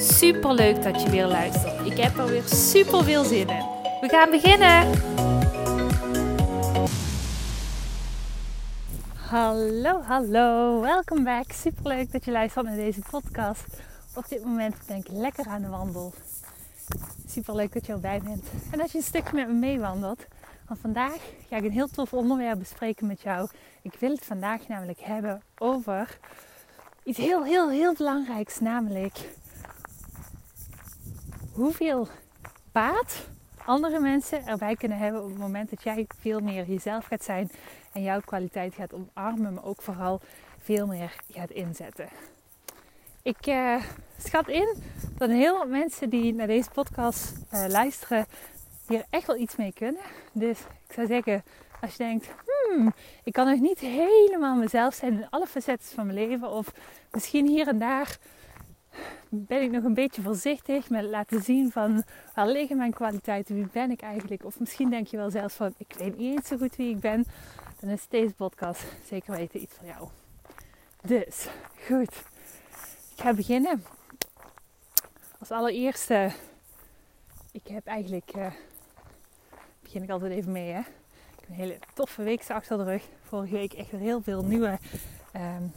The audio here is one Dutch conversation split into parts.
Super leuk dat je weer luistert. Ik heb er weer super veel zin in. We gaan beginnen. Hallo, hallo. Welkom back. Super leuk dat je luistert naar deze podcast. Op dit moment ben ik lekker aan de wandel. Super leuk dat je erbij bent. En dat je een stukje met me meewandelt. Want vandaag ga ik een heel tof onderwerp bespreken met jou. Ik wil het vandaag namelijk hebben over iets heel, heel, heel belangrijks. Namelijk hoeveel baat andere mensen erbij kunnen hebben op het moment dat jij veel meer jezelf gaat zijn en jouw kwaliteit gaat omarmen, maar ook vooral veel meer gaat inzetten. Ik uh, schat in dat heel veel mensen die naar deze podcast uh, luisteren hier echt wel iets mee kunnen. Dus ik zou zeggen, als je denkt, hmm, ik kan nog niet helemaal mezelf zijn in alle facetten van mijn leven, of misschien hier en daar ben ik nog een beetje voorzichtig met laten zien van waar liggen mijn kwaliteiten, wie ben ik eigenlijk? Of misschien denk je wel zelfs van ik weet niet eens zo goed wie ik ben. Dan is deze podcast zeker weten iets voor jou. Dus, goed. Ik ga beginnen. Als allereerste, ik heb eigenlijk, uh, begin ik altijd even mee hè. Ik heb een hele toffe week achter de rug. Vorige week echt heel veel nieuwe um,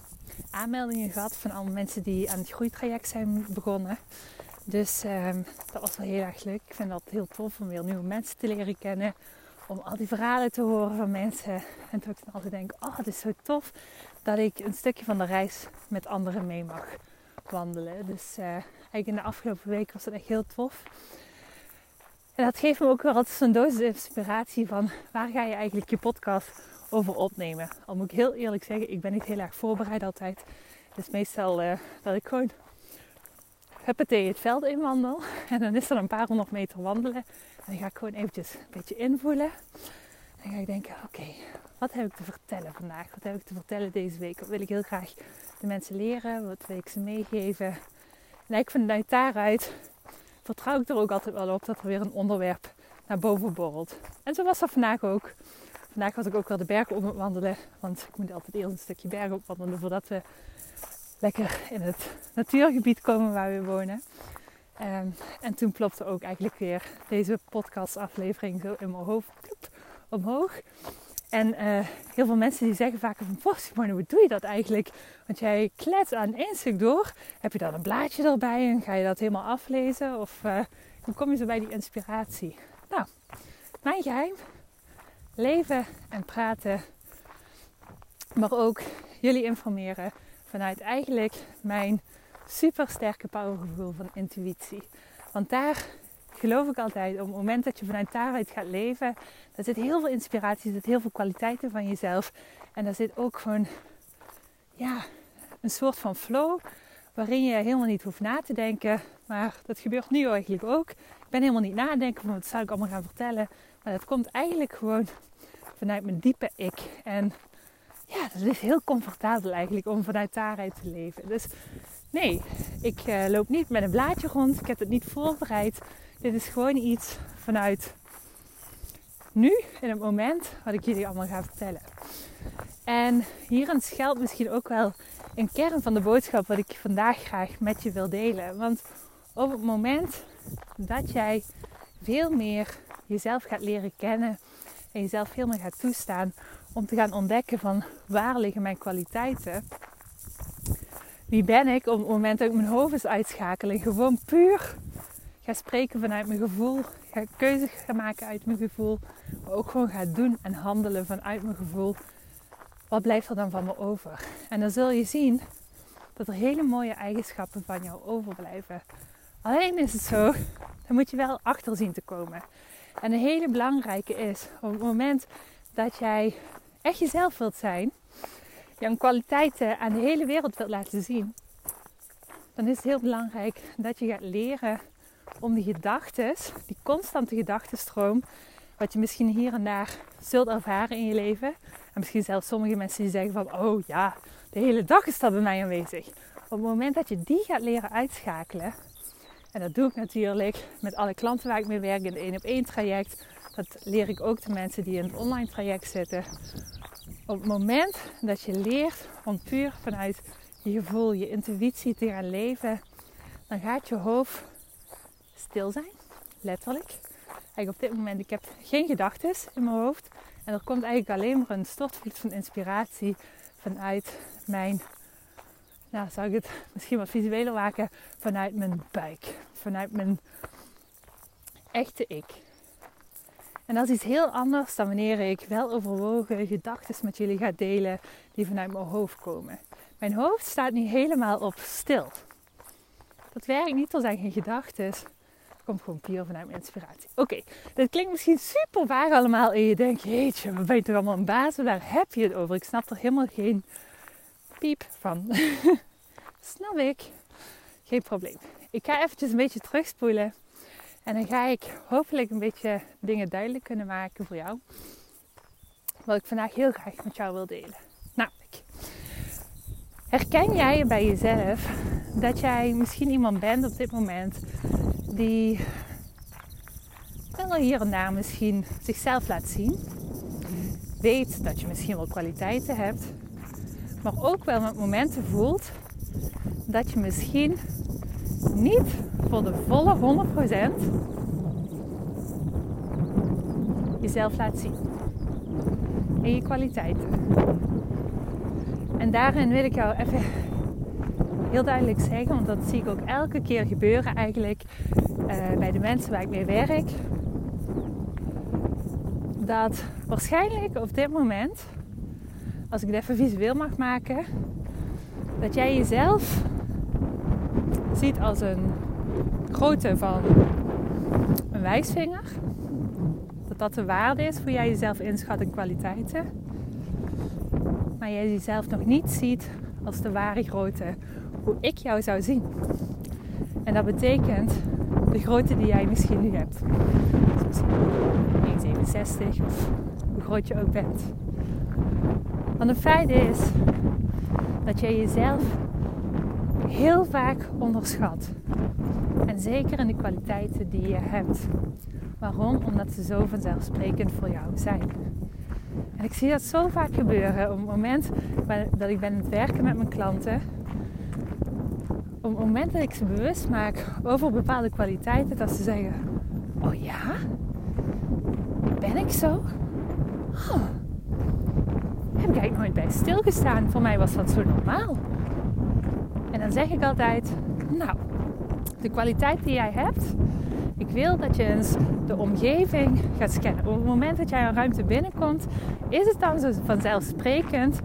aanmeldingen gehad van allemaal mensen die aan het groeitraject zijn begonnen. Dus um, dat was wel heel erg leuk. Ik vind dat heel tof om weer nieuwe mensen te leren kennen. Om al die verhalen te horen van mensen. En dat ik dan altijd denk, oh het is zo tof dat ik een stukje van de reis met anderen mee mag wandelen. Dus uh, eigenlijk in de afgelopen week was dat echt heel tof. En dat geeft me ook wel altijd zo'n dosis inspiratie van waar ga je eigenlijk je podcast over opnemen. Al moet ik heel eerlijk zeggen, ik ben niet heel erg voorbereid altijd. Is meestal uh, dat ik gewoon huppatee het veld inwandel. En dan is er een paar honderd meter wandelen. En dan ga ik gewoon eventjes een beetje invoelen. En dan ga ik denken, oké, wat heb ik te vertellen vandaag? Wat heb ik te vertellen deze week? Wat wil ik heel graag de mensen leren? Wat wil ik ze meegeven? En ik vanuit daaruit vertrouw ik er ook altijd wel op dat er weer een onderwerp naar boven borrelt. En zo was dat vandaag ook. Vandaag was ik ook wel de bergen op het wandelen. Want ik moet altijd eerst een stukje bergen opwandelen voordat we lekker in het natuurgebied komen waar we wonen. Um, en toen plopte ook eigenlijk weer deze podcastaflevering zo in mijn hoofd omhoog. En uh, heel veel mensen die zeggen vaak van... Simone, hoe doe je dat eigenlijk? Want jij klets aan één stuk door. Heb je dan een blaadje erbij en ga je dat helemaal aflezen? Of uh, hoe kom je zo bij die inspiratie? Nou, mijn geheim leven en praten, maar ook jullie informeren vanuit eigenlijk mijn super sterke powergevoel van intuïtie. Want daar geloof ik altijd, op het moment dat je vanuit daaruit gaat leven, daar zit heel veel inspiratie, er zit heel veel kwaliteiten van jezelf. En daar zit ook gewoon, ja, een soort van flow waarin je helemaal niet hoeft na te denken. Maar dat gebeurt nu eigenlijk ook. Ik ben helemaal niet nadenken van wat zou ik allemaal gaan vertellen. Maar dat komt eigenlijk gewoon vanuit mijn diepe ik. En ja, dat is heel comfortabel eigenlijk om vanuit daaruit te leven. Dus nee, ik uh, loop niet met een blaadje rond. Ik heb het niet voorbereid. Dit is gewoon iets vanuit nu, in het moment, wat ik jullie allemaal ga vertellen. En hierin schuilt misschien ook wel een kern van de boodschap wat ik vandaag graag met je wil delen. Want op het moment dat jij veel meer jezelf gaat leren kennen en jezelf veel meer gaat toestaan om te gaan ontdekken van waar liggen mijn kwaliteiten. Wie ben ik op het moment dat ik mijn hoofd uitschakelen. Gewoon puur ga spreken vanuit mijn gevoel. Ga keuzes gaan maken uit mijn gevoel. Maar ook gewoon ga doen en handelen vanuit mijn gevoel. Wat blijft er dan van me over? En dan zul je zien dat er hele mooie eigenschappen van jou overblijven. Alleen is het zo, dan moet je wel achter zien te komen. En een hele belangrijke is, op het moment dat jij echt jezelf wilt zijn, jouw kwaliteiten aan de hele wereld wilt laten zien, dan is het heel belangrijk dat je gaat leren om die gedachten, die constante gedachtenstroom, wat je misschien hier en daar zult ervaren in je leven. En misschien zelfs sommige mensen die zeggen van, oh ja, de hele dag is dat bij mij aanwezig. Op het moment dat je die gaat leren uitschakelen, en dat doe ik natuurlijk met alle klanten waar ik mee werk in het 1 op 1 traject. Dat leer ik ook de mensen die in het online traject zitten. Op het moment dat je leert om puur vanuit je gevoel, je intuïtie te gaan leven, dan gaat je hoofd stil zijn, letterlijk. Eigenlijk op dit moment, ik heb geen gedachten in mijn hoofd. En er komt eigenlijk alleen maar een stortvloed van inspiratie vanuit mijn, nou zou ik het misschien wat visueler maken, vanuit mijn buik. Vanuit mijn echte ik. En dat is iets heel anders dan wanneer ik wel overwogen gedachten met jullie ga delen die vanuit mijn hoofd komen. Mijn hoofd staat nu helemaal op stil. Dat werkt niet, er zijn geen gedachten. Komt gewoon puur vanuit mijn inspiratie. Oké, dit klinkt misschien super vaag allemaal. En je denkt, jeetje, we ben je toch allemaal een baas? Daar heb je het over. Ik snap er helemaal geen piep van. snap ik. Geen probleem. Ik ga eventjes een beetje terugspoelen. En dan ga ik hopelijk een beetje dingen duidelijk kunnen maken voor jou. Wat ik vandaag heel graag met jou wil delen. Namelijk, herken jij bij jezelf dat jij misschien iemand bent op dit moment die wel hier en daar misschien zichzelf laat zien. Weet dat je misschien wel kwaliteiten hebt, maar ook wel met momenten voelt dat je misschien niet voor de volle 100% jezelf laat zien. En je kwaliteiten. En daarin wil ik jou even heel duidelijk zeggen, want dat zie ik ook elke keer gebeuren eigenlijk uh, bij de mensen waar ik mee werk. Dat waarschijnlijk op dit moment, als ik het even visueel mag maken, dat jij jezelf ziet als een grootte van een wijsvinger. Dat dat de waarde is voor jij jezelf inschat in kwaliteiten. Maar jij jezelf nog niet ziet als de ware grootte hoe ik jou zou zien. En dat betekent de grootte die jij misschien nu hebt. Dus 1,67 of hoe groot je ook bent. Want het feit is dat jij jezelf heel vaak onderschat. En zeker in de kwaliteiten die je hebt. Waarom? Omdat ze zo vanzelfsprekend voor jou zijn. En ik zie dat zo vaak gebeuren. Op het moment dat ik ben aan het werken met mijn klanten, op het moment dat ik ze bewust maak over bepaalde kwaliteiten, dat ze zeggen: Oh ja, ben ik zo? Oh, bij stilgestaan. Voor mij was dat zo normaal. En dan zeg ik altijd: Nou, de kwaliteit die jij hebt, ik wil dat je eens de omgeving gaat scannen. Op het moment dat jij een ruimte binnenkomt, is het dan zo vanzelfsprekend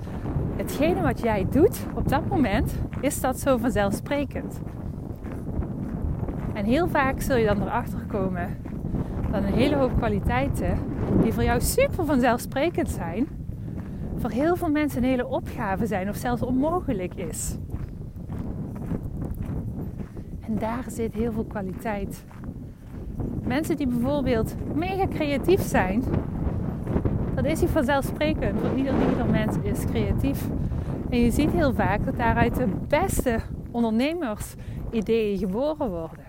hetgene wat jij doet op dat moment, is dat zo vanzelfsprekend. En heel vaak zul je dan erachter komen dat een hele hoop kwaliteiten die voor jou super vanzelfsprekend zijn, voor heel veel mensen een hele opgave zijn of zelfs onmogelijk is. En daar zit heel veel kwaliteit. Mensen die bijvoorbeeld mega creatief zijn, dat is niet vanzelfsprekend. Want ieder, ieder mens is creatief. En je ziet heel vaak dat daaruit de beste ondernemersideeën geboren worden.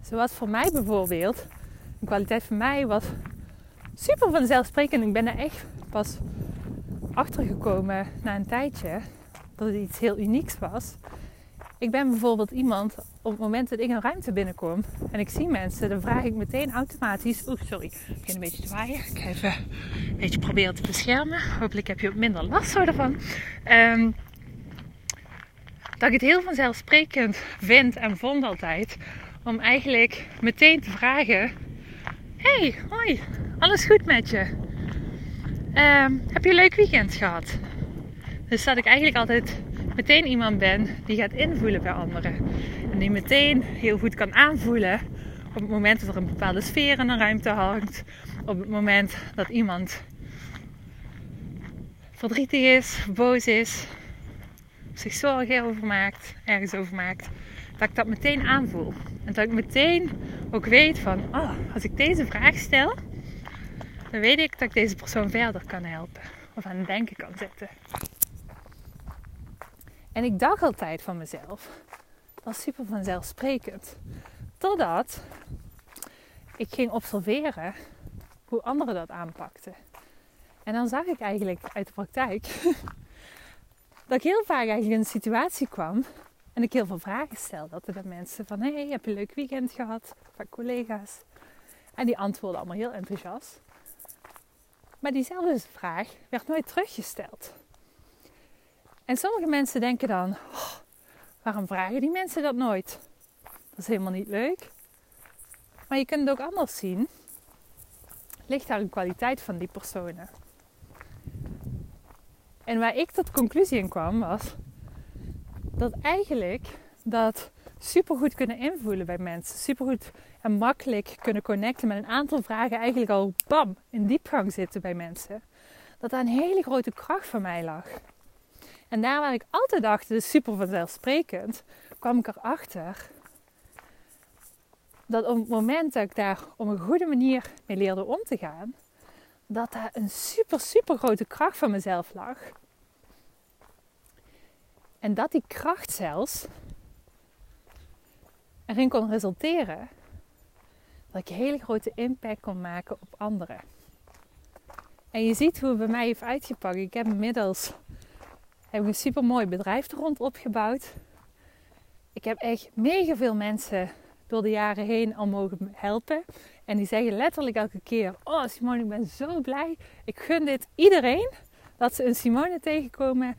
Zoals voor mij bijvoorbeeld. Een kwaliteit van mij was super vanzelfsprekend. Ik ben er echt pas achter gekomen na een tijdje dat het iets heel unieks was. Ik ben bijvoorbeeld iemand, op het moment dat ik een ruimte binnenkom en ik zie mensen, dan vraag ik meteen automatisch. Oeh, sorry, ik begin een beetje te waaien. Ik ga even een beetje proberen te beschermen. Hopelijk heb je ook minder last zo ervan. Um, dat ik het heel vanzelfsprekend vind en vond altijd om eigenlijk meteen te vragen: Hey, hoi, alles goed met je? Um, heb je een leuk weekend gehad? Dus dat ik eigenlijk altijd meteen iemand ben die gaat invoelen bij anderen. En die meteen heel goed kan aanvoelen op het moment dat er een bepaalde sfeer in een ruimte hangt. Op het moment dat iemand verdrietig is, boos is, zich zorgen over maakt, ergens over maakt. dat ik dat meteen aanvoel. En dat ik meteen ook weet van, oh, als ik deze vraag stel, dan weet ik dat ik deze persoon verder kan helpen. Of aan het denken kan zetten. En ik dacht altijd van mezelf, dat is super vanzelfsprekend. Totdat ik ging observeren hoe anderen dat aanpakten. En dan zag ik eigenlijk uit de praktijk dat ik heel vaak eigenlijk in een situatie kwam en ik heel veel vragen stelde. Dat de mensen van, hey, heb je een leuk weekend gehad? Van collega's. En die antwoorden allemaal heel enthousiast. Maar diezelfde vraag werd nooit teruggesteld. En sommige mensen denken dan, oh, waarom vragen die mensen dat nooit? Dat is helemaal niet leuk. Maar je kunt het ook anders zien. Ligt daar een kwaliteit van die personen? En waar ik tot conclusie in kwam was dat eigenlijk dat supergoed kunnen invoelen bij mensen, supergoed en makkelijk kunnen connecten met een aantal vragen, eigenlijk al bam in diepgang zitten bij mensen, dat daar een hele grote kracht van mij lag. En daar waar ik altijd dacht, dus super vanzelfsprekend, kwam ik erachter dat op het moment dat ik daar op een goede manier mee leerde om te gaan, dat daar een super, super grote kracht van mezelf lag. En dat die kracht zelfs erin kon resulteren dat ik een hele grote impact kon maken op anderen. En je ziet hoe het bij mij heeft uitgepakt. Ik heb inmiddels heb ik een super mooi bedrijf er rond opgebouwd. Ik heb echt mega veel mensen door de jaren heen al mogen helpen. En die zeggen letterlijk elke keer: Oh Simone, ik ben zo blij. Ik gun dit iedereen dat ze een Simone tegenkomen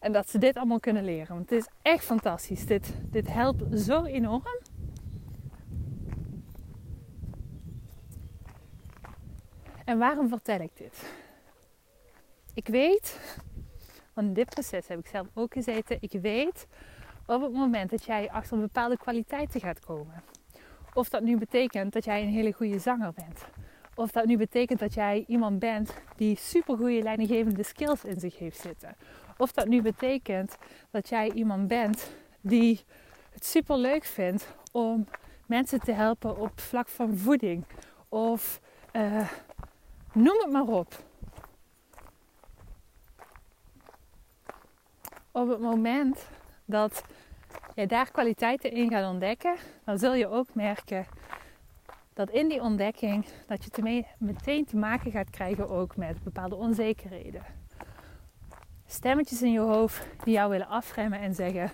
en dat ze dit allemaal kunnen leren. Want het is echt fantastisch. Dit, dit helpt zo enorm. En waarom vertel ik dit? Ik weet, want in dit proces heb ik zelf ook gezeten. Ik weet op het moment dat jij achter bepaalde kwaliteiten gaat komen. Of dat nu betekent dat jij een hele goede zanger bent. Of dat nu betekent dat jij iemand bent die supergoeie leidinggevende skills in zich heeft zitten. Of dat nu betekent dat jij iemand bent die het super leuk vindt om mensen te helpen op vlak van voeding. Of uh, noem het maar op. Op het moment dat je daar kwaliteiten in gaat ontdekken, dan zul je ook merken dat in die ontdekking dat je meteen te maken gaat krijgen ook met bepaalde onzekerheden. Stemmetjes in je hoofd die jou willen afremmen en zeggen: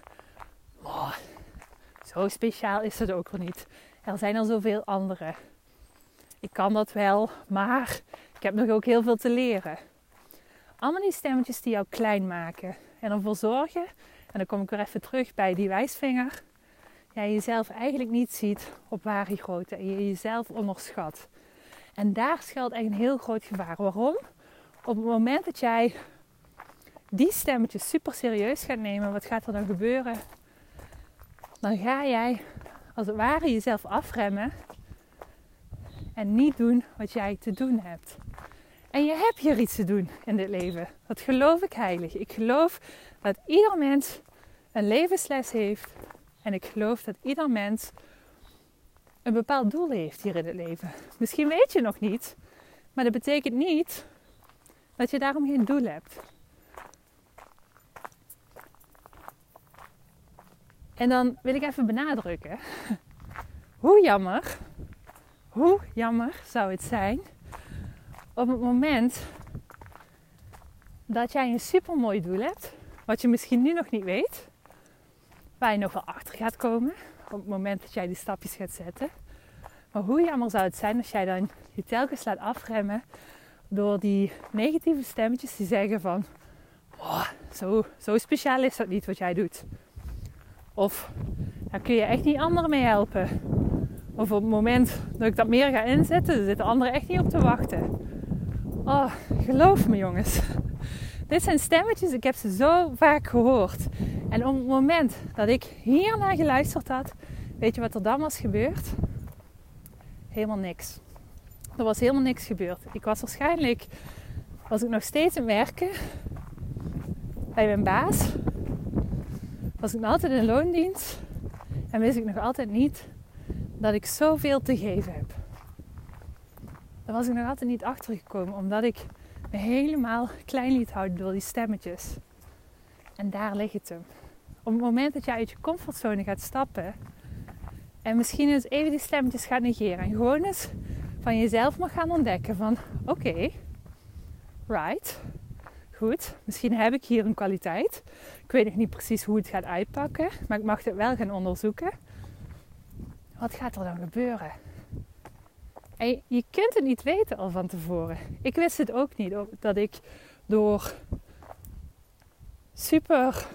zo speciaal is het ook wel niet. Er zijn er zoveel anderen. Ik kan dat wel, maar ik heb nog ook heel veel te leren. Allemaal die stemmetjes die jou klein maken en ervoor zorgen en dan kom ik weer even terug bij die wijsvinger. Jij jezelf eigenlijk niet ziet op ware grootte en je jezelf onderschat. En daar schuilt echt een heel groot gevaar. Waarom? Op het moment dat jij die stemmetjes super serieus gaat nemen, wat gaat er dan gebeuren? Dan ga jij als het ware jezelf afremmen en niet doen wat jij te doen hebt. En je hebt hier iets te doen in dit leven. Dat geloof ik heilig. Ik geloof dat ieder mens een levensles heeft. En ik geloof dat ieder mens een bepaald doel heeft hier in het leven. Misschien weet je nog niet, maar dat betekent niet dat je daarom geen doel hebt. En dan wil ik even benadrukken hoe jammer, hoe jammer zou het zijn op het moment dat jij een supermooi doel hebt, wat je misschien nu nog niet weet, waar je nog wel achter gaat komen op het moment dat jij die stapjes gaat zetten. Maar hoe jammer zou het zijn als jij dan je telkens laat afremmen door die negatieve stemmetjes die zeggen van zo, zo speciaal is dat niet wat jij doet. Of daar kun je echt niet anderen mee helpen. Of op het moment dat ik dat meer ga inzetten, zitten anderen echt niet op te wachten. Oh, geloof me jongens. Dit zijn stemmetjes, ik heb ze zo vaak gehoord. En op het moment dat ik hier naar geluisterd had, weet je wat er dan was gebeurd? Helemaal niks. Er was helemaal niks gebeurd. Ik was waarschijnlijk, was ik nog steeds aan het werken bij mijn baas. Was ik nog altijd in loondienst. En wist ik nog altijd niet dat ik zoveel te geven heb. Daar was ik nog altijd niet achter gekomen, omdat ik me helemaal klein liet houden door die stemmetjes. En daar ligt het hem. Op het moment dat je uit je comfortzone gaat stappen en misschien eens even die stemmetjes gaat negeren en gewoon eens van jezelf mag gaan ontdekken van oké, right, goed, misschien heb ik hier een kwaliteit. Ik weet nog niet precies hoe het gaat uitpakken, maar ik mag het wel gaan onderzoeken. Wat gaat er dan gebeuren? En je kunt het niet weten al van tevoren. Ik wist het ook niet, dat ik door super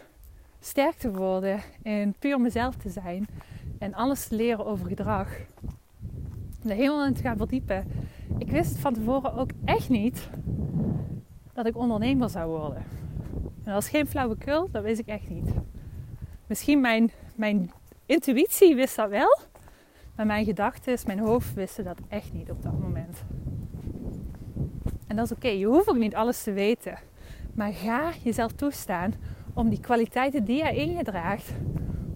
sterk te worden en puur mezelf te zijn en alles te leren over gedrag, er helemaal in te gaan verdiepen. Ik wist van tevoren ook echt niet dat ik ondernemer zou worden. En dat is geen flauwekul, dat wist ik echt niet. Misschien mijn, mijn intuïtie wist dat wel, maar mijn gedachten, mijn hoofd wisten dat echt niet op dat moment. En dat is oké, je hoeft ook niet alles te weten. Maar ga jezelf toestaan om die kwaliteiten die jij in je draagt,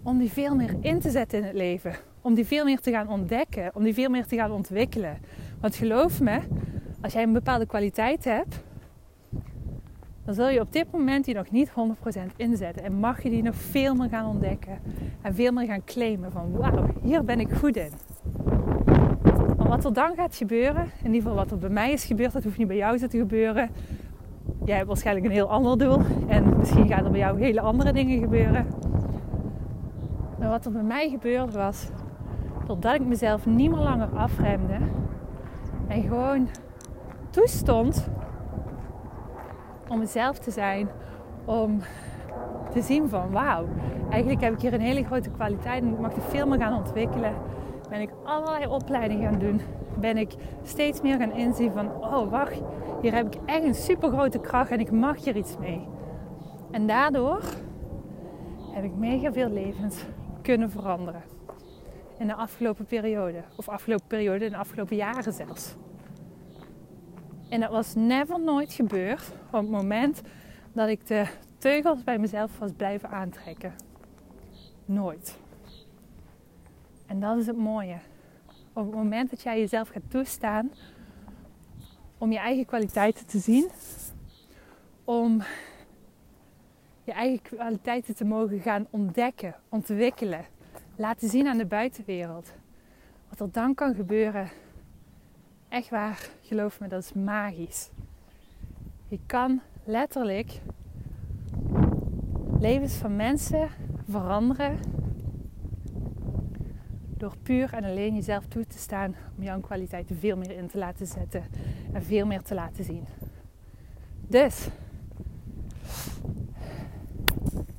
om die veel meer in te zetten in het leven. Om die veel meer te gaan ontdekken, om die veel meer te gaan ontwikkelen. Want geloof me, als jij een bepaalde kwaliteit hebt, dan zul je op dit moment die nog niet 100% inzetten. En mag je die nog veel meer gaan ontdekken. En veel meer gaan claimen van wauw, hier ben ik goed in. Maar wat er dan gaat gebeuren, in ieder geval wat er bij mij is gebeurd, dat hoeft niet bij jou te gebeuren. Jij hebt waarschijnlijk een heel ander doel. En misschien gaan er bij jou hele andere dingen gebeuren. Maar wat er bij mij gebeurde was, doordat ik mezelf niet meer langer afremde en gewoon toestond om mezelf te zijn, om te zien van wauw, eigenlijk heb ik hier een hele grote kwaliteit en ik mag er veel meer gaan ontwikkelen. Ben ik allerlei opleidingen gaan doen, ben ik steeds meer gaan inzien van oh wacht, hier heb ik echt een super grote kracht en ik mag hier iets mee. En daardoor heb ik mega veel levens kunnen veranderen. In de afgelopen periode. Of afgelopen periode, in de afgelopen jaren zelfs. En dat was never nooit gebeurd op het moment dat ik de teugels bij mezelf was blijven aantrekken. Nooit. En dat is het mooie. Op het moment dat jij jezelf gaat toestaan om je eigen kwaliteiten te zien, om je eigen kwaliteiten te mogen gaan ontdekken, ontwikkelen, laten zien aan de buitenwereld. Wat er dan kan gebeuren, echt waar, geloof me, dat is magisch. Je kan letterlijk levens van mensen veranderen door puur en alleen jezelf toe te staan om jouw kwaliteiten veel meer in te laten zetten en veel meer te laten zien. Dus,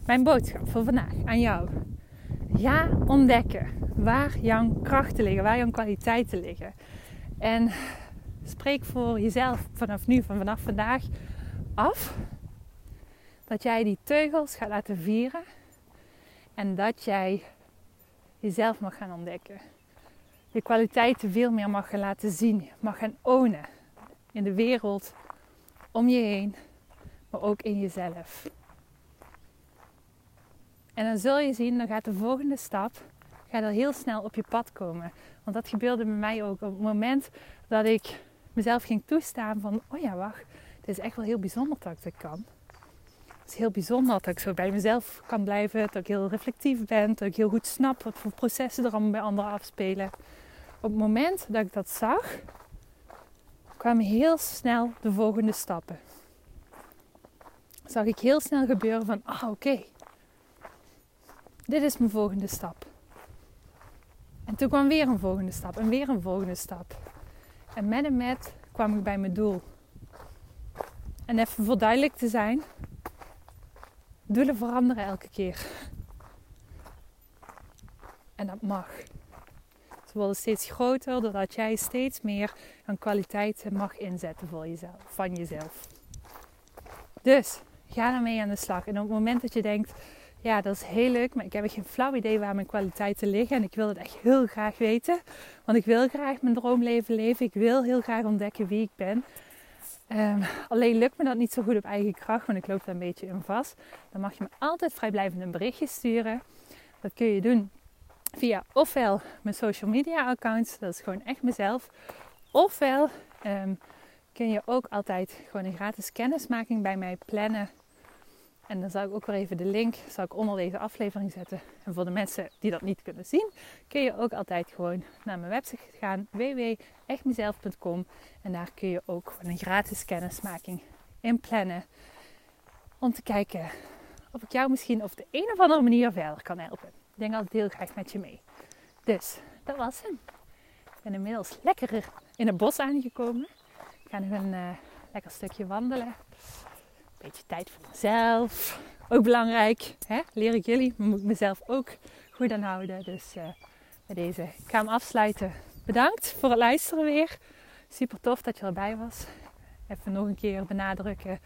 mijn boodschap voor vandaag aan jou. Ga ontdekken waar jouw krachten liggen, waar jouw kwaliteiten liggen. En spreek voor jezelf vanaf nu, van vanaf vandaag af. Dat jij die teugels gaat laten vieren. En dat jij jezelf mag gaan ontdekken. Je kwaliteiten veel meer mag gaan laten zien. Mag gaan ownen. In de wereld om je heen. Maar ook in jezelf. En dan zul je zien, dan gaat de volgende stap gaat er heel snel op je pad komen. Want dat gebeurde bij mij ook. Op het moment dat ik mezelf ging toestaan van... Oh ja, wacht. Het is echt wel heel bijzonder dat ik dat kan. Het is heel bijzonder dat ik zo bij mezelf kan blijven. Dat ik heel reflectief ben. Dat ik heel goed snap wat voor processen er allemaal bij anderen afspelen. Op het moment dat ik dat zag... kwamen heel snel de volgende stappen. Zag ik heel snel gebeuren van... Ah, oké. Dit is mijn volgende stap. En toen kwam weer een volgende stap en weer een volgende stap. En met en met kwam ik bij mijn doel. En even voor duidelijk te zijn, doelen veranderen elke keer. En dat mag. Ze worden steeds groter doordat jij steeds meer aan kwaliteiten mag inzetten voor jezelf, van jezelf. Dus ga daarmee aan de slag. En op het moment dat je denkt, ja, dat is heel leuk, maar ik heb geen flauw idee waar mijn kwaliteiten liggen. En ik wil het echt heel graag weten. Want ik wil graag mijn droomleven leven. Ik wil heel graag ontdekken wie ik ben. Um, alleen lukt me dat niet zo goed op eigen kracht, want ik loop daar een beetje in vast. Dan mag je me altijd vrijblijvend een berichtje sturen. Dat kun je doen via ofwel mijn social media accounts, dat is gewoon echt mezelf, ofwel ehm, kun je ook altijd gewoon een gratis kennismaking bij mij plannen. En dan zal ik ook weer even de link zal ik onder deze aflevering zetten. En voor de mensen die dat niet kunnen zien, kun je ook altijd gewoon naar mijn website gaan, www.echtmezelf.com. En daar kun je ook een gratis kennismaking in plannen. Om te kijken of ik jou misschien op de een of andere manier verder kan helpen. Ik denk altijd heel graag met je mee. Dus, dat was hem. Ik ben inmiddels lekker in het bos aangekomen. Ik ga nu een uh, lekker stukje wandelen. Beetje tijd voor mezelf. Ook belangrijk. Hè? Leer ik jullie, moet ik mezelf ook goed aan houden. Dus uh, bij deze, ik ga hem afsluiten. Bedankt voor het luisteren weer. Super tof dat je erbij was. Even nog een keer benadrukken.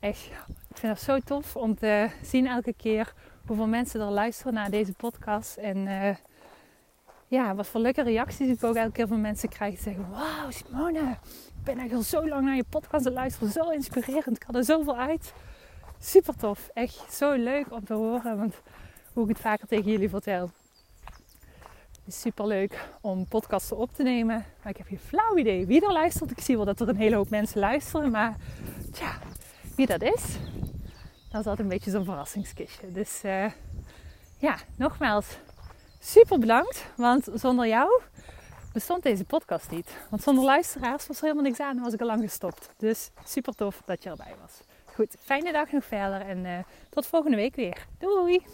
Echt, ik vind het zo tof om te zien elke keer hoeveel mensen er luisteren naar deze podcast. En uh, ja, wat voor leuke reacties ik ook elke keer van mensen krijg. Zeggen, wauw Simone, ben echt al zo lang naar je podcast te luisteren. Zo inspirerend, ik had er zoveel uit. Super tof, echt zo leuk om te horen. Want hoe ik het vaker tegen jullie vertel. Is super leuk om podcasten op te nemen. Maar ik heb geen flauw idee wie er luistert. Ik zie wel dat er een hele hoop mensen luisteren. Maar tja, wie dat is, dat is altijd een beetje zo'n verrassingskistje. Dus uh, ja, nogmaals, super bedankt. Want zonder jou bestond deze podcast niet. Want zonder luisteraars was er helemaal niks aan en was ik al lang gestopt. Dus super tof dat je erbij was. Goed, fijne dag nog verder en uh, tot volgende week weer. Doei!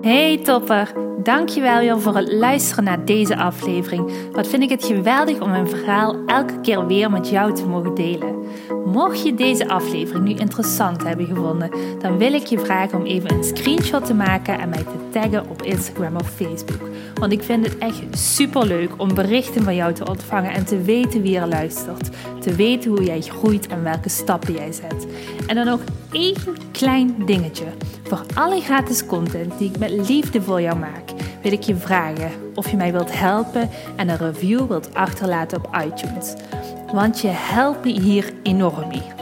Hey topper, dankjewel weer voor het luisteren naar deze aflevering. Wat vind ik het geweldig om mijn verhaal elke keer weer met jou te mogen delen. Mocht je deze aflevering nu interessant hebben gevonden, dan wil ik je vragen om even een screenshot te maken en mij te taggen op Instagram of Facebook. Want ik vind het echt super leuk om berichten van jou te ontvangen en te weten wie er luistert. Te weten hoe jij groeit en welke stappen jij zet. En dan nog één klein dingetje. Voor alle gratis content die ik met liefde voor jou maak, wil ik je vragen of je mij wilt helpen en een review wilt achterlaten op iTunes. Want je helpt me hier enorm mee.